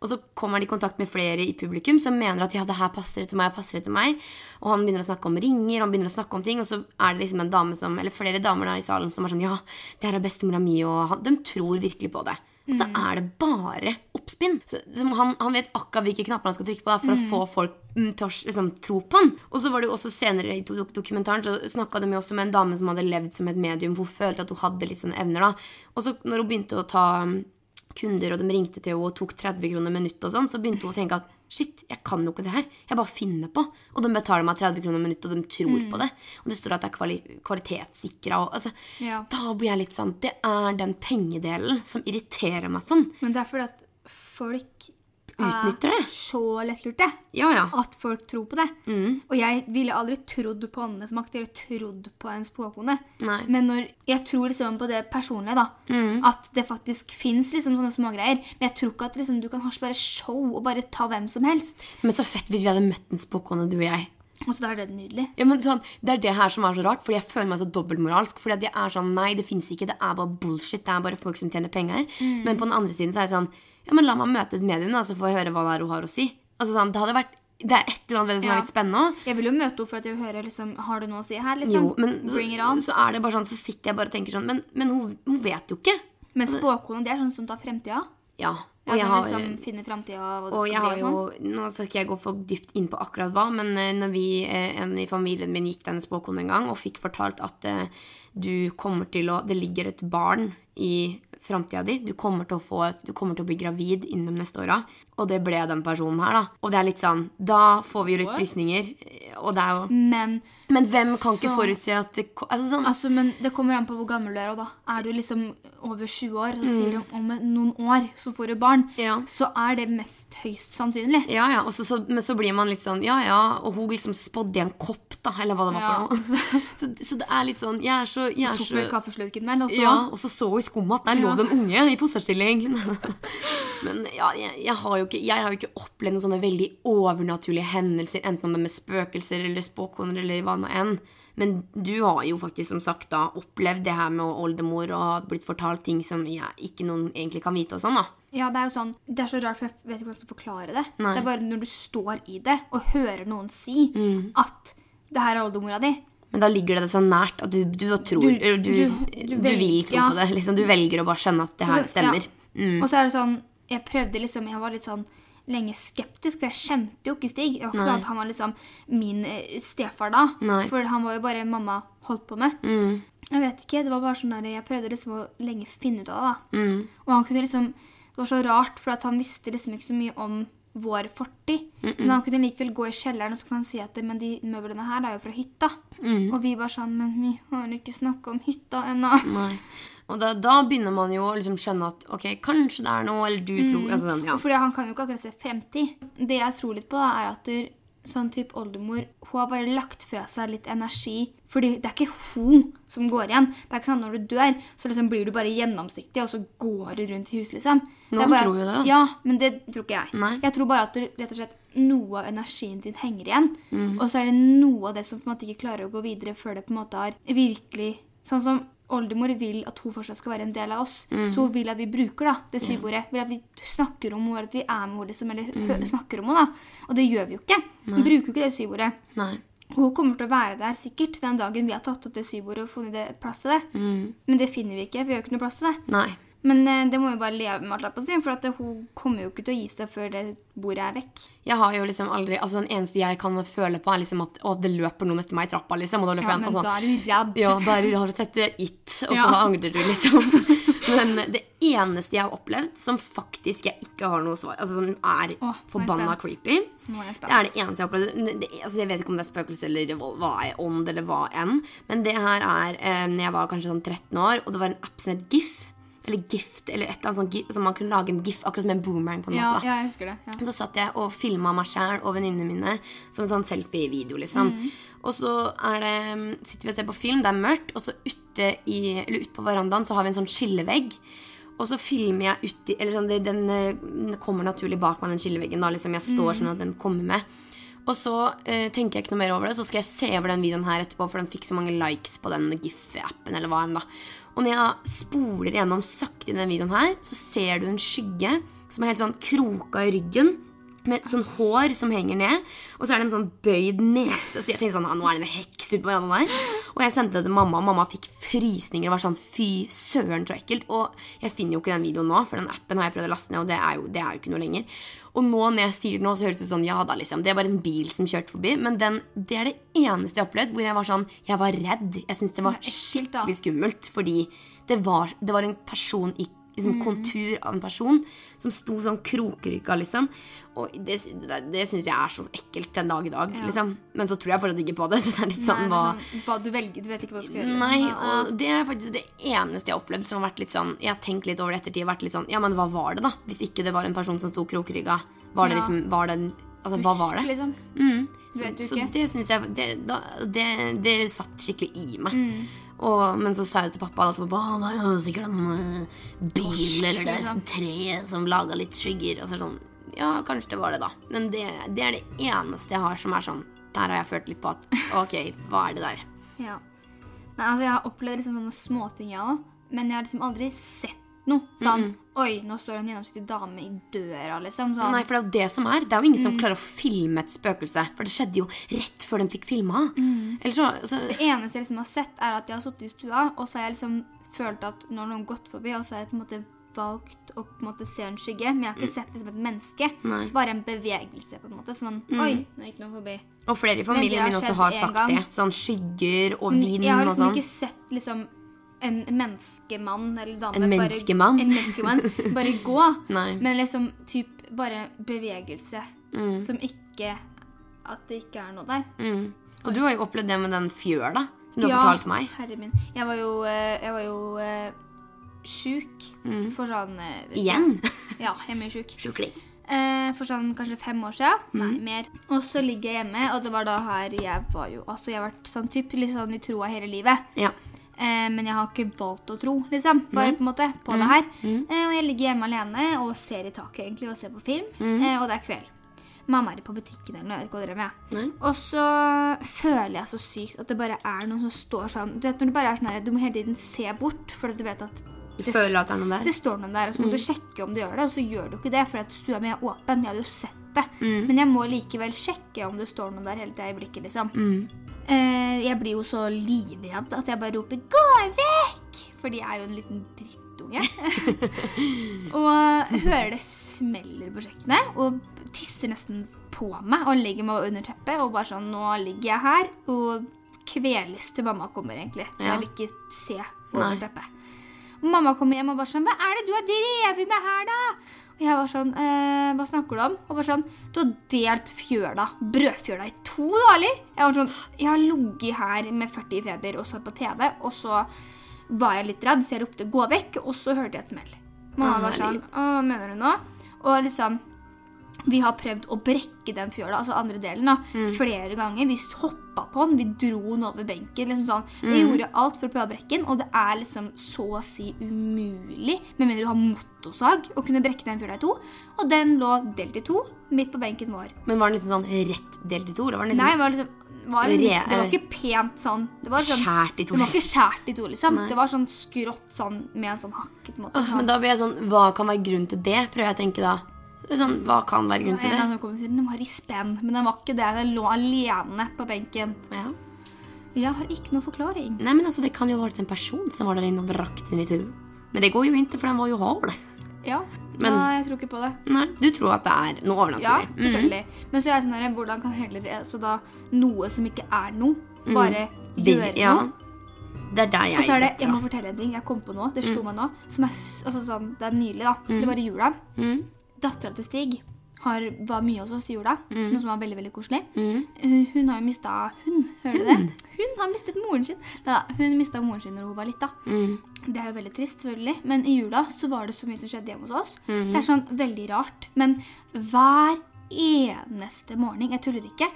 Og så kommer han i kontakt med flere i publikum som mener at ja, det her passer det til meg, passer etter meg. Og han begynner å snakke om ringer, han begynner å snakke om ting, og så er det liksom en dame som, eller flere damer da i salen som er sånn ja, det her er bestemora mi, og han, de tror virkelig på det. Og så er det bare oppspinn. Så, han, han vet akkurat hvilke knapper han skal trykke på da, for å få folk mm, til å liksom, tro på han. Og så var det jo også senere i dok dokumentaren så snakka de jo også med en dame som hadde levd som et medium. Hun følte at hun hadde litt sånne evner. da. Og så når hun begynte å ta mm, kunder, og de ringte til henne og tok 30 kroner minuttet og sånn, så begynte hun å tenke at shit, jeg kan jo ikke det her. Jeg bare finner på. Og de betaler meg 30 kroner minuttet, og de tror på det. Og det står at det er kvali kvalitetssikra altså, Ja. Da blir jeg litt sånn Det er den pengedelen som irriterer meg sånn. Men det er fordi at folk Utnytter det. er så lettlurte. Ja, ja. At folk tror på det. Mm. Og jeg ville aldri trodd på åndenes makt eller trodd på en spåkone. Nei. Men når jeg tror liksom på det personlige, da. Mm. At det faktisk fins liksom sånne smågreier. Men jeg tror ikke at liksom, du kan ha bare show og bare ta hvem som helst. Men så fett hvis vi hadde møtt en spåkone, du og jeg. Og så da er det nydelig. Ja, men sånn, Det er det her som er så rart, fordi jeg føler meg så dobbeltmoralsk. Fordi at jeg er sånn, Nei, det fins ikke. Det er bare bullshit. Det er bare folk som tjener penger. Men på den andre siden så er jeg sånn Ja, men la meg møte et medium, da, så får jeg høre hva det er hun har å si. Altså sånn, Det hadde vært Det er et eller annet som Ja. er litt spennende. Jeg vil jo møte henne for at jeg vil høre liksom, Har du noe å si her? liksom? Jo, men så, it on. så er det bare sånn, så sitter jeg bare og tenker sånn Men, men hun, hun vet jo ikke. Men spåkone det er sånn som tar fremtida. Ja. Ja, Og jeg har liksom fremtida og jeg har jo, sånn. Nå skal ikke jeg gå for dypt inn på akkurat hva, men eh, når vi, eh, en i familien min gikk denne spåkonen en gang og fikk fortalt at uh, du kommer til å Det ligger et barn i framtida di. Du kommer til å bli gravid innen de neste åra. Og det ble den personen her, da. Og det er litt sånn Da får vi jo litt frysninger. Og det er jo Men, Men hvem kan ikke forutse at det Altså sånn altså, men det kommer an på hvor gammel du er. òg, da. Er du liksom over 20 år, så sier du om noen år så får du barn, Mm. Ja. så er det mest høyst sannsynlig. Ja, ja, og så, så, men så blir man litt sånn Ja, ja, og hun liksom spådde i en kopp, da, eller hva det var Ja. for noe. (laughs) Så, så det er litt sånn Jeg er så, jeg er Tok med vel kaffeslurken min, og så Ja, og så så hun i skummet at der lå det en unge i fosterstilling. (laughs) Men ja, jeg, jeg, har jo ikke, jeg har jo ikke opplevd noen sånne veldig overnaturlige hendelser, enten om det er med spøkelser eller spåkoner eller hva nå enn. Men du har jo faktisk som sagt da opplevd det her med oldemor og har blitt fortalt ting som jeg, ikke noen egentlig kan vite og sånn, da. Ja, det er jo sånn Det er så rart, for jeg vet ikke hvordan jeg skal forklare det. Nei. Det er bare når du står i det og hører noen si Mm. at det her er oldemora di. Men da ligger det så nært at du, du tror Du- Du, du, vil tro ja. på det. Liksom, du velger å bare skjønne at det her stemmer. ja. Og så er det sånn Jeg prøvde liksom Jeg var litt sånn lenge skeptisk, for jeg kjente jo ikke Stig. Det var ikke Nei. sånn at han var liksom min eh, stefar da. Nei. For han var jo bare mamma holdt på med. Mm, Jeg vet ikke, det var bare sånn der Jeg prøvde liksom å lenge finne ut av det. da. mm, Og han kunne liksom Det var så rart, for han visste liksom ikke så mye om vår fortid. Men han kunne likevel gå i kjelleren og så kan han si at det, men de møblene her er jo fra hytta. mm. Og vi bare sånn Men vi har ikke snakka om hytta ennå. Og da, da begynner man jo å liksom skjønne at ok, kanskje det er noe, eller du tror altså, sånn, ja. Fordi han kan jo ikke akkurat se fremtid. Det jeg tror litt på, da, er at du, sånn type oldemor Hun har bare lagt fra seg litt energi. Fordi det er ikke hun som går igjen. Det er ikke sånn at Når du dør, så liksom blir du bare gjennomsiktig, og så går du rundt i huset, liksom. Noen bare, tror jo det. Ja, men det tror ikke jeg. Nei. Jeg tror bare at du, rett og slett noe av energien din henger igjen. Mm. Og så er det noe av det som på en måte ikke klarer å gå videre før det på en måte har virkelig Sånn som oldemor vil at hun fortsatt skal være en del av oss. Mm. Så hun vil at vi bruker da, det sybordet. Vil at vi snakker om henne, eller at vi er med henne, liksom, eller Mm. snakker om henne. da. Og det gjør vi jo ikke. Hun bruker jo ikke det sybordet. Nei. Hun kommer til å være der sikkert den dagen vi har tatt opp det sybordet og funnet plass til det. Mm. Men det finner vi ikke. Vi har jo ikke noe plass til det. Nei. Men eh, det må vi bare leve med, alt på å for at hun kommer jo ikke til å gi seg før det bordet er vekk. Jeg har jo liksom aldri Altså Den eneste jeg kan føle på, er liksom at å, det løper noen etter meg i trappa, liksom. Og da løper Ja, jeg sånn, da er du redd. Ja, der har du sett eh, It, og så angrer du, liksom. (laughs) Men det eneste jeg har opplevd som faktisk jeg ikke har noe svar Altså som er Åh, er forbanna creepy, er det er det eneste jeg har opplevd. Det, altså jeg vet ikke om det er spøkelse eller hva er ånd eller hva enn. Men det her er eh, når jeg var kanskje sånn 13 år, og det var en app som het GIF. Eller Gift, eller et eller annet sånt. gif- Så man kunne lage en GIF akkurat som en boomerang. på en Ja, måte da. ja, jeg husker det. Ja. Så satt jeg og filma meg sjæl og venninnene mine som en sånn selfie-video. liksom. Og så det, sitter vi og ser på film, det er mørkt, og så ute, i, eller ute på verandaen så har vi en sånn skillevegg. Og så filmer jeg uti Eller sånn, den, eh, den kommer naturlig bak meg, den skilleveggen. da, liksom Jeg står sånn at den kommer med. Og så eh, tenker jeg ikke noe mer over det, så skal jeg se over den videoen her etterpå, for den fikk så mange likes på den GIF-appen, eller hva enn da. Og når jeg da spoler gjennom sakte i den videoen her, så ser du en skygge som er helt sånn kroka i ryggen. Med sånn hår som henger ned, og så er det en sånn bøyd nese. Så jeg tenkte sånn, «Ah, nå er det en heks ute på verandaen der. Og jeg sendte det til mamma, og mamma fikk frysninger. og var sånn, fy søren, så ekkelt. Og jeg finner jo ikke den videoen nå, for den appen har jeg prøvd å laste ned, og det er jo, det er jo ikke noe lenger. Og nå når jeg sier det nå, så høres det ut sånn, ja da, liksom. Det er bare en bil som kjørte forbi. Men den, det er det eneste jeg har opplevd hvor jeg var sånn, jeg var redd. Jeg syntes det var skikkelig skummelt, fordi det var, det var en person i liksom, kontur av en person som sto sånn krokrygga, liksom. Og det, det, det syns jeg er så ekkelt den dag i dag, liksom. Men så tror jeg fortsatt ikke på det. (laughs) Så det er litt sånn Nei, er sånn, hva du velger, du vet ikke hva du skal gjøre. Nei, Ja. og det er faktisk det eneste jeg har opplevd som har vært litt sånn Jeg har tenkt litt over det ettertid vært litt sånn Ja, men hva var det, da? Hvis ikke det var en person som sto krokrygga. Var det Ja. liksom Var det en Altså, hva var det? Liksom. Mm. Vet Så, så det syns jeg det, da, det, det satt skikkelig i meg. Mm. Og, men så sa jeg det til pappa, og så pappa det er sikkert en eh, bil eller det et tre som laga litt skygger. Og så sånn Ja, kanskje det var det, da. Men det, det er det eneste jeg har som er sånn Der har jeg følt litt på at OK, hva er det der? Ja. Nei, altså, jeg har opplevd liksom sånne småting, jeg òg. Men jeg har liksom aldri sett noe. Sånn Oi, nå står en gjennomsnittlig dame i døra, liksom. Sånn. Nei, for det er jo det som er. Det er jo ingen Mm. som klarer å filme et spøkelse. For det skjedde jo rett før de fikk filma. Mm. Eller så, så Det eneste jeg liksom har sett, er at jeg har sittet i stua, og så har jeg liksom følt at nå har noen gått forbi, og så har jeg på en måte valgt å på en måte se en skygge. Men jeg har ikke sett liksom et menneske. Mm. Nei. Mm. Bare en bevegelse, på en måte. Sånn Oi, nå gikk noen forbi. Og flere i familien min også har sagt gang. det. Sånn skygger og vind og sånn. jeg har liksom ikke sett liksom en menneskemann eller dame En menneskemann? Bare, en menneskemann bare gå. Men liksom typ bare bevegelse Mm. som ikke At det ikke er noe der. Mm. Og du har jo opplevd det med den fjøla som du har fortalt meg. herre min. Jeg var jo, eh, jeg var jo eh, sjuk for sånn eh, Mm. Igjen? (laughs) Ja, jeg er mye sjuk. Sjukling. Eh, for sånn kanskje fem år siden. Mm. Nei, mer. Og så ligger jeg hjemme, og det var da her jeg var jo Altså, jeg har vært sånn typ litt sånn i troa hele livet. Ja. Eh, men jeg har ikke valgt å tro, liksom. Bare på en måte på det her. Eh, og jeg ligger hjemme alene og ser i taket egentlig og ser på film. Eh, og det er kveld. Mamma er på butikken eller noe. Jeg vet ikke hva med. Og så føler jeg så sykt at det bare er noen som står sånn Du vet når det bare er sånn her, du må hele tiden se bort, for du vet at Du det, føler at det er noen der? det står noen der, og så må du sjekke om du gjør det, og så gjør du ikke det, for stua mi er åpen. Jeg hadde jo sett det. Men jeg må likevel sjekke om det står noen der hele tida i blikket, liksom. Eh, jeg blir jo så livredd at jeg bare roper 'gå vekk'! Fordi jeg er jo en liten drittunge. (laughs) og hører det smeller på kjøkkenet og tisser nesten på meg og legger meg under teppet og bare sånn 'Nå ligger jeg her', og kveles til mamma kommer, egentlig. Ja. Jeg vil ikke se over Nei. teppet. Og mamma kommer hjem og bare sånn 'Hva er det du har drevet med her, da?' Og jeg var sånn eh, 'Hva snakker du om?' Og bare sånn 'Du har delt fjøla, brødfjøla, i to, da, eller?' Jeg var sånn 'Jeg har ligget her med 40 i feber og satt på TV', og så var jeg litt redd, så jeg ropte 'gå vekk', og så hørte jeg et smell. Mamma var sånn. 'Hva mener du nå?' Og liksom vi har prøvd å brekke den fjøla, altså andre delen, da, flere ganger. Vi hoppa på den, vi dro den over benken. liksom sånn. Vi gjorde alt for å prøve å brekke den, og det er liksom så å si umulig, med mindre du har motorsag, å kunne brekke den fjøla i to. Og den lå delt i to, midt på benken vår. Men var den liksom sånn rett delt i to? Eller var den Nei, liksom det var liksom var, en, det var ikke pent sånn. Det var, sånn, skjært i to? det var ikke skjært i to, liksom. Nei. Det var sånn skrått sånn med en sånn hakk. på en måte. Åh, men da blir jeg sånn Hva kan være grunnen til det? Prøver jeg å tenke da. Sånn, hva kan være grunnen til det? annen kom og sier den var i spenn, men den var ikke det. Den lå alene på benken. Ja. Jeg har ikke noen forklaring. Nei, men altså, Det kan jo ha vært en person som var der inne og brakte den i tur. Men det går jo ikke, for den var jo hard. Ja, Men- Nei, jeg tror ikke på det. Nei, Du tror at det er noe Ja, overnaturlig? Mm selvfølgelig. Men så er jeg sånn her, hvordan kan heller så da noe som ikke er noe, bare mm. Gjøre ja. noe? Det er der jeg Og så er det, jeg må fortelle en ting jeg kom på noe. det slo meg nå, som er altså sånn, det er nylig da, det var i jula. Mm. Dattera til Stig har, var mye hos oss i jula, noe som var veldig, veldig koselig. Mm. Hun har jo mista Hun, hører du det? Hun har mistet moren sin. Da, hun mista moren sin når hun var lita. Mm. Det er jo veldig trist, selvfølgelig. Men i jula så var det så mye som skjedde hjemme hos oss. Mm. Det er sånn veldig rart. Men hver eneste morgen Jeg tuller ikke.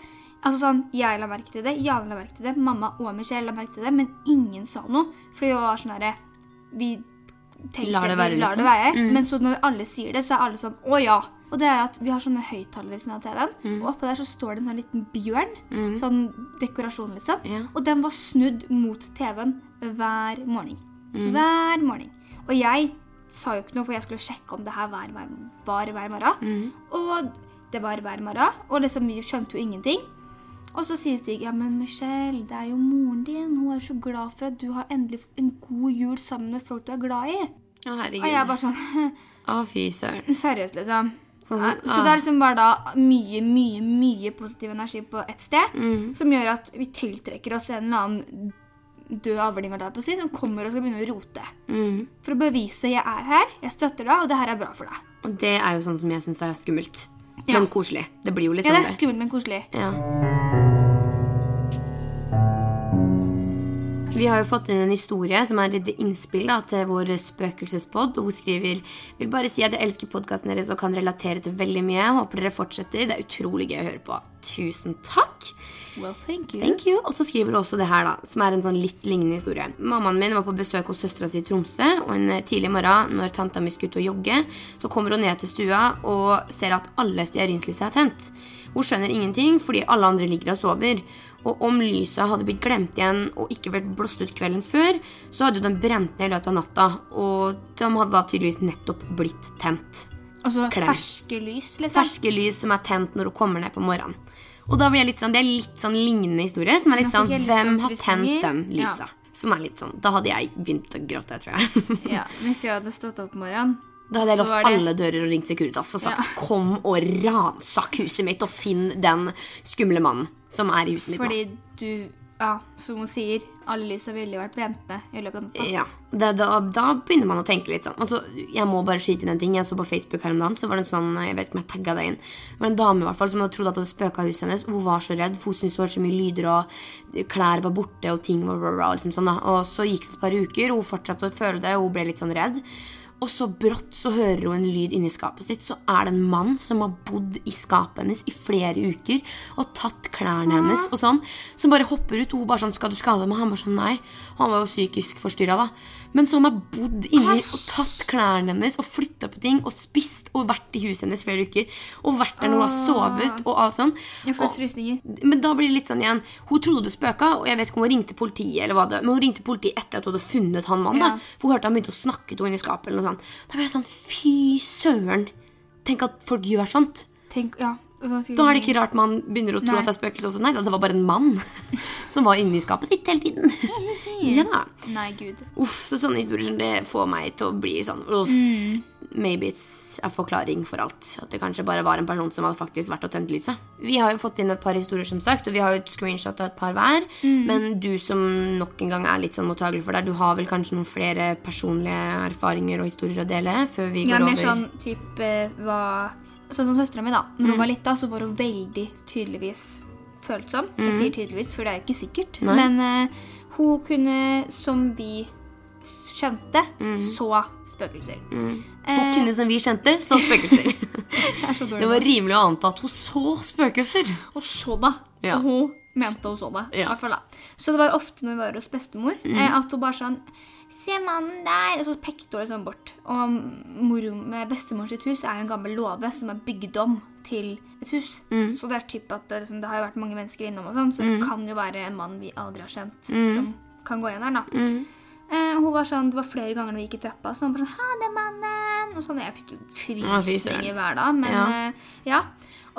Altså sånn, Jeg la merke til det, Jane la merke til det, mamma og Michelle la merke til det, men ingen sa noe. Fordi vi var sånn herre Vi tenkt Lar det være, lar det liksom. Mm. Men så når alle sier det, så er alle sånn Å ja. Og det er at vi har sånne høyttalere ved siden av TV-en, Mm. og oppå der så står det en sånn liten bjørn. Sånn dekorasjon, liksom. Yeah. Og den var snudd mot TV-en hver morgen. Mm. Hver morgen. Og jeg sa jo ikke noe, for jeg skulle sjekke om det her var hver, var hver morgen. Mm. Og det var hver morgen. Og liksom, vi skjønte jo ingenting. Og så sier Stig ja, men Michelle, det er jo moren din. Hun er jo så glad for at du har endelig en god jul sammen med folk du er glad i. Å, herregud. Og jeg er bare sånn (laughs) Å, fy søren. Seriøst, liksom. Sånn Ja, Så det er liksom bare da mye, mye, mye positiv energi på ett sted, Mm. som gjør at vi tiltrekker oss en eller annen død avling, si, som kommer og skal begynne å rote. Mm. For å bevise jeg er her, jeg støtter deg, og det her er bra for deg. Og det er jo sånn som jeg syns er skummelt. Ja. Men koselig. Det blir jo litt Ja, sånn det er skummelt, men koselig. Ja. Vi har jo fått inn en historie som er et innspill da, til vår spøkelsespodd. Hun skriver vil bare si at jeg elsker podkasten deres og kan relatere til veldig mye. Håper dere fortsetter. Det er utrolig gøy å høre på. Tusen takk. Well, thank you. Thank you. Og så skriver hun også det her, da, som er en sånn litt lignende historie. Mammaen min var på besøk hos søstera si i Tromsø, og en tidlig morgen når tanta mi skulle ut og jogge, så kommer hun ned til stua og ser at alle stearinslysene er tent. Hun skjønner ingenting fordi alle andre ligger og sover. Og om lyset hadde blitt glemt igjen og ikke vært blåst ut kvelden før, så hadde jo den brent ned i løpet av natta, og de hadde da tydeligvis nettopp blitt tent Altså Klem. ferske lys, liksom. ferske lys som er tent når hun kommer ned på morgenen. Og da blir jeg litt sånn, Det er litt sånn lignende historie. som er litt sånn, Hvem har tent den lysa? Som er litt sånn, Da hadde jeg begynt å gråte, tror jeg. Ja, Hvis jeg hadde stått opp om morgenen Da hadde jeg låst det- alle dører og ringt Securitas og sagt Ja. kom og ransak huset mitt og finn den skumle mannen som er i huset mitt Fordi du, ja, som hun sier, alle lysa ville jo vært brente i løpet av natta. Ja, da, da, da begynner man å tenke litt sånn. Altså, jeg må bare skyte inn en ting. Jeg så på Facebook her om dagen, så var det en sånn, jeg vet ikke om jeg tagga deg inn. Det var en dame i hvert fall som hadde trodd at det hadde spøka huset hennes. Hun var så redd, for hun syntes hun hørte så mye lyder, og klær var borte, og ting var bla, liksom sånn da. Og så gikk det et par uker, og hun fortsatte å føle det, og hun ble litt sånn redd. Og så brått så hører hun en lyd inni skapet sitt. Så er det en mann som har bodd i skapet hennes i flere uker og tatt klærne hennes og sånn. Som bare hopper ut, og hun bare sånn 'Skal du skade meg?' Han bare sånn 'Nei'. Og han var jo psykisk forstyrra, da. Men som har bodd inni og tatt klærne hennes og flytta på ting og spist og vært i huset hennes flere uker. Og vært der når hun har sovet og alt sånn. Jeg får frysninger. men da blir det litt sånn igjen Hun trodde det spøka, og jeg vet ikke om hun ringte politiet. eller hva det Men hun ringte politiet etter at hun hadde funnet han mannen. Ja. da For hun hørte han begynte å snakke til henne i skapet. eller noe sånt Da ble jeg sånn Fy søren! Tenk at folk gjør sånt. Tenk, ja. Altså, Da er det ikke rart man begynner å tro Nei. at det er spøkelse også. Nei, det var bare en mann (laughs) som var inni skapet ditt hele tiden. ja. Nei, gud. Uff, så sånne historier som det får meg til å bli sånn uff. Maybe it's a forklaring for alt. At det kanskje bare var en person som hadde faktisk vært og tent lyset. Vi har jo fått inn et par historier, som sagt, og vi har jo et screenshot av et par hver. Men du som nok en gang er litt sånn mottagelig for det, du har vel kanskje noen flere personlige erfaringer og historier å dele før vi går ja, mer over sånn type hva Sånn som søstera mi, da. Når Mm. hun var lita, så var hun veldig tydeligvis følsom. Jeg sier tydeligvis, for det er jo ikke sikkert. Mm. Nei. Men uh, hun kunne, som vi skjønte, så spøkelser. Hun Eh, kunne, som vi kjente, så spøkelser. er så det var rimelig å anta at hun så spøkelser. Og så da. Ja. Og hun mente hun så det. Ja. da. Så det var ofte når vi var hos bestemor, eh, at hun bare sånn Se mannen der! Og så pekte hun liksom bort. Og mor, med bestemor sitt hus er jo en gammel låve som er bygd om til et hus. Så det er typ at det, liksom, det har jo vært mange mennesker innom, og sånn, så det kan jo være en mann vi aldri har kjent, som kan gå igjen her. da. Eh, hun var sånn, Det var flere ganger når vi gikk i trappa, så hun var sånn 'Ha det, mannen!' Og sånn, Jeg fikk jo frysninger hver dag. Men Ja. Eh, ja.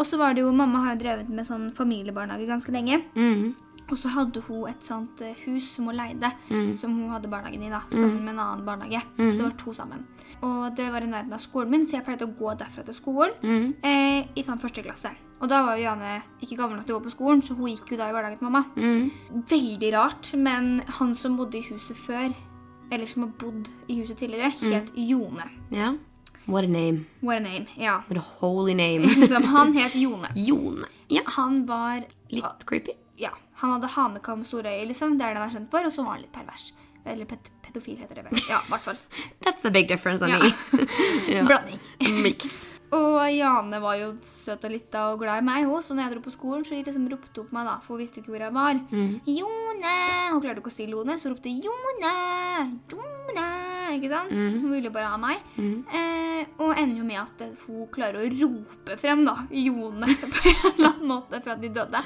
Og så var det jo Mamma har jo drevet med sånn familiebarnehage ganske lenge. Mm. Og så hadde hun et sånt eh, hus som hun leide, Mm. som hun hadde barnehagen i, da, sammen med en annen barnehage. Så det var to sammen. Og det var i nærheten av skolen min, så jeg pleide å gå derfra til skolen Mm. eh, i sånn første klasse. Og da var jo Jane ikke gammel nok til å gå på skolen, så hun gikk jo da i barnehagen til mamma. Mm. Veldig rart, men han som bodde i huset før, eller som har bodd i huset tidligere, Mm. het Jone. Ja. What a name. What a name. Ja. What a holy name. (laughs) Som han het Jone. Jone. Ja. Han var Litt creepy. Ja, han hadde hanekam store øyne, liksom. Det er det han er kjent for. Og så var han litt pervers. Eller pet pedofil, heter det vel. Ja, i hvert fall. (laughs) That's a big difference, Ja. me. (laughs) ja. Blanding. Mix. Og Jane var jo søt og lita og glad i meg, hun. Så når jeg dro på skolen, så liksom ropte hun på meg, da. For hun visste ikke hvor jeg var. Mm. Jone! Hun klarte ikke å si Lone, så ropte Jone! Jone! Ikke sant? Hun ville bare ha meg. Eh, og ender jo med at hun klarer å rope frem da, Jone (laughs) på en eller annen måte for at de døde.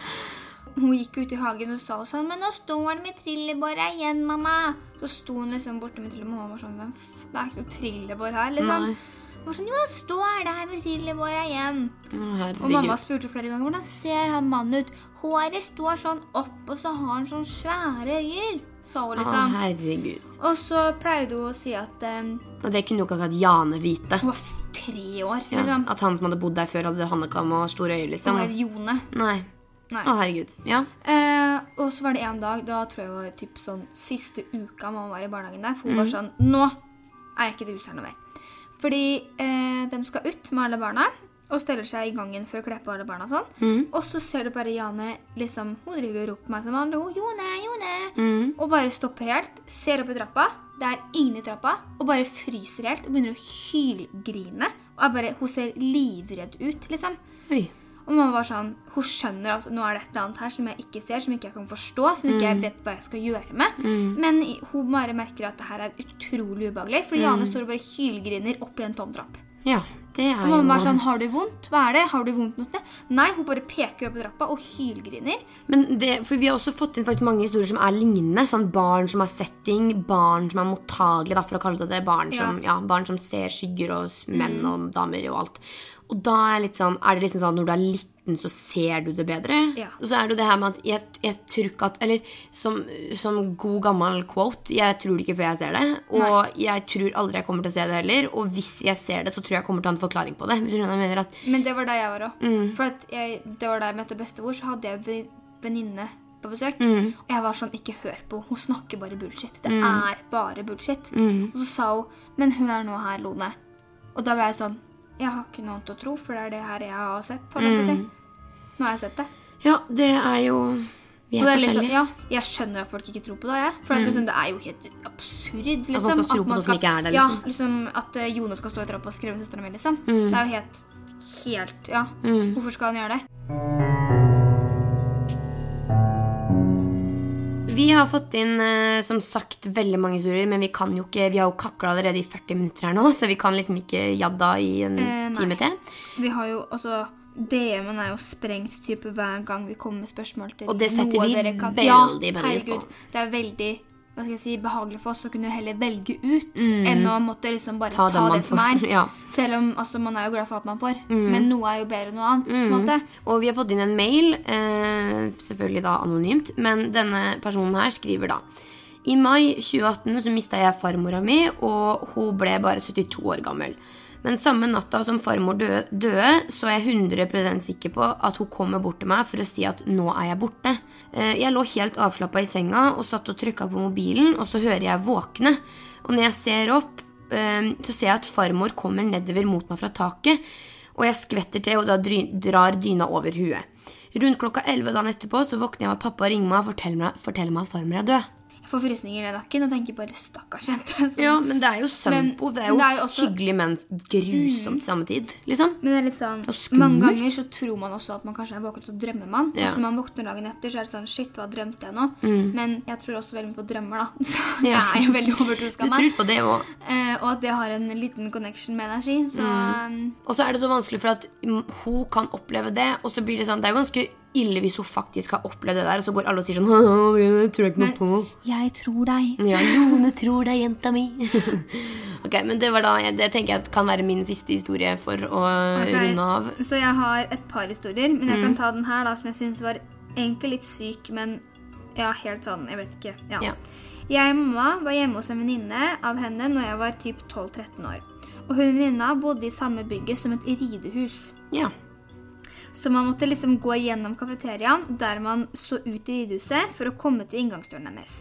Hun gikk ut i hagen og sa sånn Men nå står han med trillebåra igjen, mamma. Så sto hun liksom borte med trillebår, og mamma var sånn. Det er ikke noe trillebår her, liksom. Nei. Hun var sånn, jo, han står der med trillebåra igjen. Å, Og mamma spurte flere ganger hvordan ser han mannen ut. Håret står sånn opp, og så har han sånn svære øyer. Sa hun Å, liksom. herregud. Og så pleide hun å si at um, Og det kunne jo ikke akkurat Jane vite. hun var tre år. Ja, liksom. at han som hadde bodd der før, hadde hannekam og store øyne, Hun liksom. het Jone. Nei. Nei. Å, herregud. Ja. Eh, og så var det en dag, da tror jeg var typ sånn siste uka mamma var i barnehagen der, for hun var sånn Nå er jeg ikke i huset her noe mer. Fordi eh, de skal ut med alle barna og steller seg i gangen for å kle på alle barna og sånn. Og så ser du bare Jane liksom Hun driver og roper på meg som vanlig. Jone, Jone, Mm. Og bare stopper helt, ser opp i trappa. Det er ingen i trappa. Og bare fryser helt og begynner å hylgrine. Og bare, hun ser livredd ut, liksom. Oi. Og mamma var sånn, Hun skjønner at nå er det et eller annet her som jeg ikke ser, som ikke jeg kan forstå, som ikke jeg vet hva jeg skal gjøre med. Men hun bare merker at det her er utrolig ubehagelig, for Jane står og bare hylgriner opp i en tom trapp. Ja, det er jo mamma er sånn 'Har du vondt? Hva er det? Har du vondt noe sted?' Nei, hun bare peker opp i trappa og hylgriner. Men det, for vi har også fått inn faktisk mange historier som er lignende. Sånn barn som har setting, barn som er mottagelige, da, for å kalle det det. Barn som, ja. barn som ser skygger og menn og damer og alt. Og da er, litt sånn, er det liksom sånn når du er liten, så ser du det bedre. Ja. Og så er det jo det her med at jeg, jeg tror ikke at Eller som, som god gammel quote, jeg tror det ikke før jeg ser det. Og jeg tror aldri jeg kommer til å se det heller. Og hvis jeg ser det, så tror jeg jeg kommer til å ha en forklaring på det. Hvis du skjønner jeg mener at Men det var da jeg var òg. Mm. For at jeg, det var da jeg møtte bestemor, så hadde jeg venninne på besøk. Mm. Og jeg var sånn Ikke hør på Hun snakker bare bullshit. Det er bare bullshit. Mm. Og så sa hun Men hun er nå her, Lone. Og da ble jeg sånn Jeg har ikke noe annet å tro, for det er det her jeg har sett. Holdt jeg på å si. Mm. Nå har jeg sett det. Ja, det er jo Vi Og er det er litt forskjellige. sånn, ja, jeg skjønner at folk ikke tror på det. Jeg. For at, liksom, det er jo helt absurd. Liksom, man skal tro på noe som ikke er der, Ja, liksom. liksom At eh, Jone skal stå i trappa og skrive søstera mi, liksom. Mm. Det er jo helt Helt Ja. Hvorfor skal han gjøre det? Vi har fått inn eh, som sagt veldig mange historier, men vi kan jo ikke Vi har jo kakla allerede i 40 minutter her nå, så vi kan liksom ikke jadda i en Eh, time til. Vi har jo altså DM-en er jo sprengt type hver gang vi kommer med spørsmål til Og det setter vi veldig ja, pris på. herregud, Det er veldig hva skal jeg si, behagelig for oss å kunne heller velge ut enn å måtte liksom bare Mm. Ta ta, det som får, er. (laughs) ja. Mm. Selv om altså, man er jo glad for at man får. Men noe er jo bedre enn noe annet. på en måte. Og vi har fått inn en mail, eh, selvfølgelig da anonymt, men denne personen her skriver da I mai 2018 så mista jeg farmora mi, og hun ble bare 72 år gammel. Men samme natta som farmor døde, så er jeg 100% sikker på at hun kommer bort til meg for å si at nå er jeg borte. Eh, Jeg lå helt avslappa i senga og satt og trykka på mobilen, og så hører jeg våkne. Og når jeg ser opp, eh, så ser jeg at farmor kommer nedover mot meg fra taket. Og jeg skvetter til, og da drar dyna over huet. Rundt klokka 11 dagen etterpå så våkner jeg at pappa ringer meg og forteller meg, forteller meg at farmor er død. Får frysninger i nakken og tenker bare stakkars jente. som- Ja, men det er jo Men- Det er jo, det er jo også- hyggelig, men grusomt samme tid. Liksom. Men det er litt sånn. Mange ganger så tror man også at man kanskje er våken, så drømmer man. Ja. Mm. Og så man våkner dagen etter, så er det sånn Shit, hva drømte jeg nå? Men jeg tror også veldig mye på drømmer, da. (laughs) Så Ja. jeg er jo veldig overtroisk av meg. tror på det òg. Eh, og at det har en liten connection med energi. Så Mm. Og så er det så vanskelig for at mm, hun kan oppleve det, og så blir det sånn Det er jo ganske ille hvis hun faktisk har opplevd det der, og så går alle og sier sånn (laughs) Det tror jeg ikke noe på. jeg tror deg. Ja, (laughs) Lone tror er jenta mi. (laughs) ok, men det var da Det tenker jeg kan være min siste historie for å okay. runde av. Så jeg har et par historier, men jeg Mm. kan ta den her, da, som jeg syns var egentlig litt syk, men ja, helt sånn Jeg vet ikke. Ja. Ja. Jeg og mamma var hjemme hos en venninne av henne når jeg var typ 12-13 år. Og hun venninna bodde i samme bygget som et ridehus. Ja. Så man måtte liksom gå gjennom kafeteriaen der man så ut i ridhuset for å komme til inngangsdøren hennes.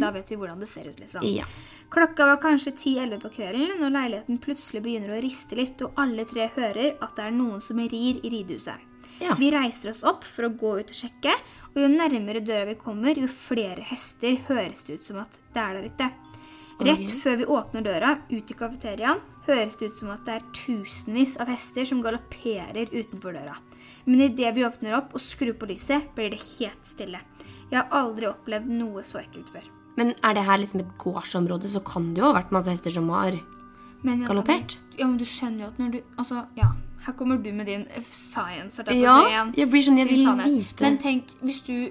Da vet vi hvordan det ser ut, liksom. ja. Klokka var kanskje 10-11 på kvelden når leiligheten plutselig begynner å riste litt, og alle tre hører at det er noen som rir i ridhuset. Ja. Vi reiser oss opp for å gå ut og sjekke, og jo nærmere døra vi kommer, jo flere hester høres det ut som at det er der ute. Rett før vi åpner døra ut i kafeteriaen, høres det ut som at det er tusenvis av hester som galopperer utenfor døra. Men idet vi åpner opp og skrur på lyset, blir det helt stille. Jeg har aldri opplevd noe så ekkelt før. Men er det her liksom et gårdsområde, så kan det jo ha vært masse hester som har Men, Galoppert? Ja, men du skjønner jo at når du Altså, ja. Her kommer du med din science. Ja, jeg blir sånn, jeg vil vite. Men tenk, hvis du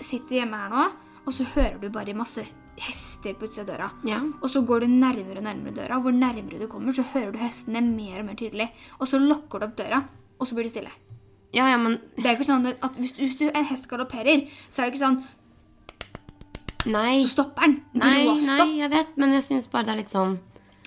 sitter hjemme her nå, og så hører du bare masse hester på utsida av døra. Ja. Og så går du nærmere og nærmere døra, og hvor nærmere du kommer, så hører du hestene mer og mer tydelig. Og så lukker du opp døra, og så blir det stille. Ja, ja, men Det er ikke sånn at hvis, hvis du, en hest galopperer, så er det ikke sånn Nei. Så stopper den. Nei, nei, stopp. jeg vet, men jeg syns bare det er litt sånn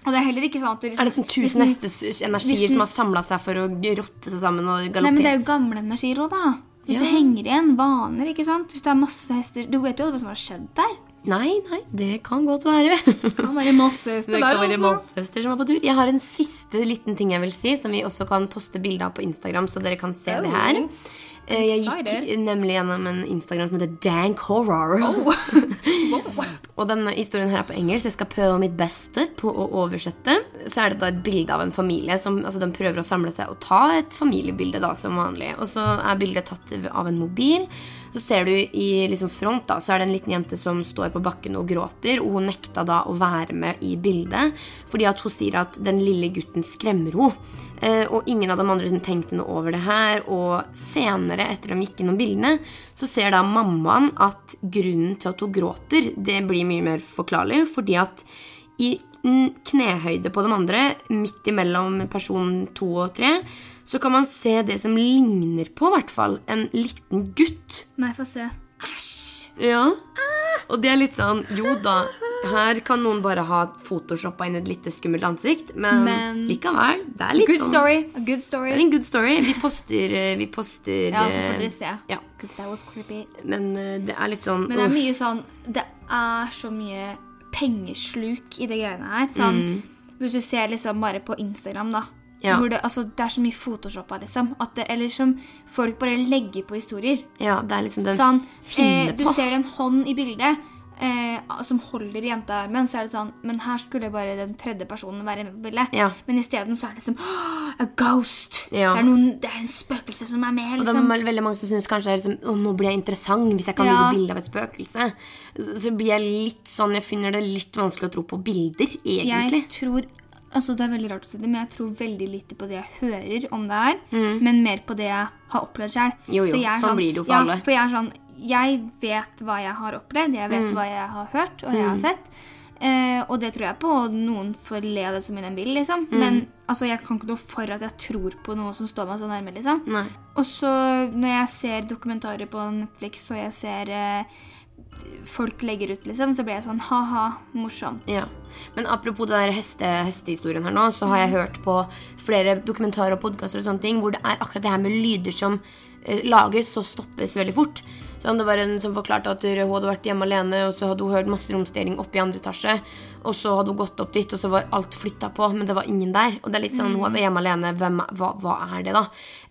Og det er heller ikke sånn at hvis, Er det som tusen den- energier den- som har samla seg for å rotte seg sammen og Nei, men det er jo gamle energier òg, da. Hvis Ja. det henger igjen. Vaner, ikke sant. Hvis det er masse hester Du vet jo hva som har skjedd der. Nei, nei, det kan godt være. (laughs) Det kan være masse hester Det kan være altså. masse som er på tur. Jeg har en siste liten ting jeg vil si, som vi også kan poste bilde av på Instagram, så dere kan se det her. Oh, Eh, Jeg gikk nemlig gjennom en Instagram som heter Dank Horror. Oh. (laughs) Og denne historien her er på engelsk. Jeg skal prøve mitt beste på å oversette. Så er det da et bilde av en familie som altså, de prøver å samle seg og ta et familiebilde da, som vanlig. Og så er bildet tatt av en mobil. Så ser du i liksom, front da, så er det en liten jente som står på bakken og gråter. Og hun nekta da å være med i bildet fordi at hun sier at den lille gutten skremmer henne. Eh, og ingen av de andre liksom, tenkte noe over det her. Og senere, etter de gikk innom bildene, så ser da mammaen at grunnen til at hun gråter, det blir mye mer forklarlig. Fordi at i knehøyde på de andre, midt imellom person to og tre, så kan man se det som ligner på, i hvert fall, en liten gutt. Nei, få se. Ja. Og det er litt sånn Jo da, her kan noen bare ha photoshoppa inn et lite skummelt ansikt, men, Men- likevel. Det er litt Good sånn story. A good story. Det er en good story. Vi poster, eh, vi poster Ja, så får eh, dere se. Ja. That was creepy. Men eh, det er litt sånn Men det er mye sånn Det er så mye pengesluk i de greiene her. Sånn, Hvis du ser liksom bare på Instagram, da. Ja. Det, altså, det er så mye photoshoppa, liksom. At det, eller som folk bare legger på historier. Ja, det er liksom den Sånn, finner eh, du på. ser en hånd i bildet eh, som holder jenta i armen, så er det sånn Men her skulle bare den tredje personen være med på bildet. Ja. Men isteden så er det som A ghost! Ja. Det, er noen, det er en spøkelse som er med. Og det liksom. er veldig mange som syns kanskje det er liksom, å, nå blir jeg interessant hvis jeg kan vise bilde av et spøkelse. Så blir jeg litt sånn Jeg finner det litt vanskelig å tro på bilder, egentlig. Jeg tror Altså Det er veldig rart å si det, men jeg tror veldig lite på det jeg hører om det her. Men mer på det jeg har opplevd sjøl. Mm. Jo, jo, sånn blir det jo for ja, alle. For jeg er sånn Jeg vet hva jeg har opplevd, jeg Mm. vet hva jeg har hørt og jeg har sett. Eh, og det tror jeg på. og Noen får le av det som en vil, liksom. Mm. Men altså, jeg kan ikke noe for at jeg tror på noe som står meg så nærme, liksom. Nei. Og så når jeg ser dokumentarer på Netflix og jeg ser eh, folk legger ut, liksom, så blir jeg sånn ha-ha, morsomt. Ja. Men apropos det der heste, hestehistorien her nå, så har jeg hørt på flere dokumentarer og podkaster og sånne ting hvor det er akkurat det her med lyder som eh, lages og stoppes veldig fort. Så det var en som forklarte at hun hadde vært hjemme alene, og så hadde hun hørt masse romstering oppe i andre etasje. Og så hadde hun gått opp dit, og så var alt flytta på, men det var ingen der. Og det er litt sånn, hun er hjemme alene, hvem, hva, hva er det, da?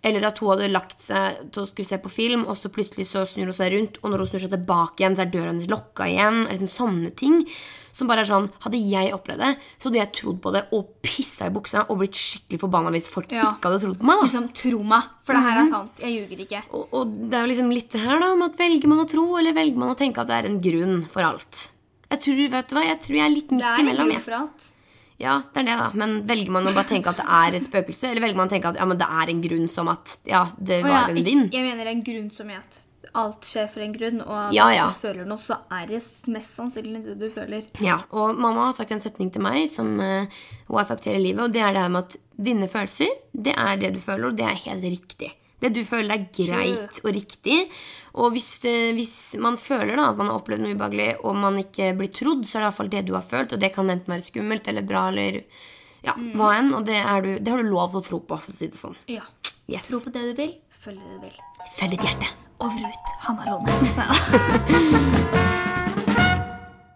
Eller at hun hadde lagt seg til å skulle se på film, og så plutselig så snur hun seg rundt, og når hun snur seg tilbake igjen, så er døra hennes lokka igjen. Eller liksom sånne ting. Som bare er sånn, Hadde jeg opplevd det, så hadde jeg trodd på det og pissa i buksa og blitt skikkelig forbanna hvis folk Ja. ikke hadde trodd på meg. da. Liksom, tro meg, for det her Mhm. er sant. Jeg ljuger ikke. Og, og det er jo liksom litt det her da, om at velger man å tro, eller velger man å tenke at det er en grunn for alt. Jeg tror, vet du hva, jeg tror jeg er litt midt imellom. grunn for alt. Ja, det er det, da. Men velger man å bare tenke at det er et spøkelse, eller velger man å tenke at ja, men det er en grunn som at ja, det Og ja, var en vind? Jeg mener en grunn som i at alt skjer for en grunn, og Ja, hvis ja. du føler noe, så er det mest sannsynlig det du føler. Ja, og mamma har sagt en setning til meg som uh, hun har sagt hele livet, og det er det her med at dine følelser, det er det du føler, og det er helt riktig. Det du føler er greit og riktig. Og hvis, det, hvis man føler da at man har opplevd noe ubehagelig, og man ikke blir trodd, så er det i hvert fall det du har følt, og det kan enten være skummelt eller bra eller ja, hva enn. Og det, er du, det har du lov til å tro på, for å si det sånn. Ja. Yes. Tro på det du vil, følg det du vil. Følg ditt hjerte. Over og ut. Hanna Lone. (laughs) (laughs)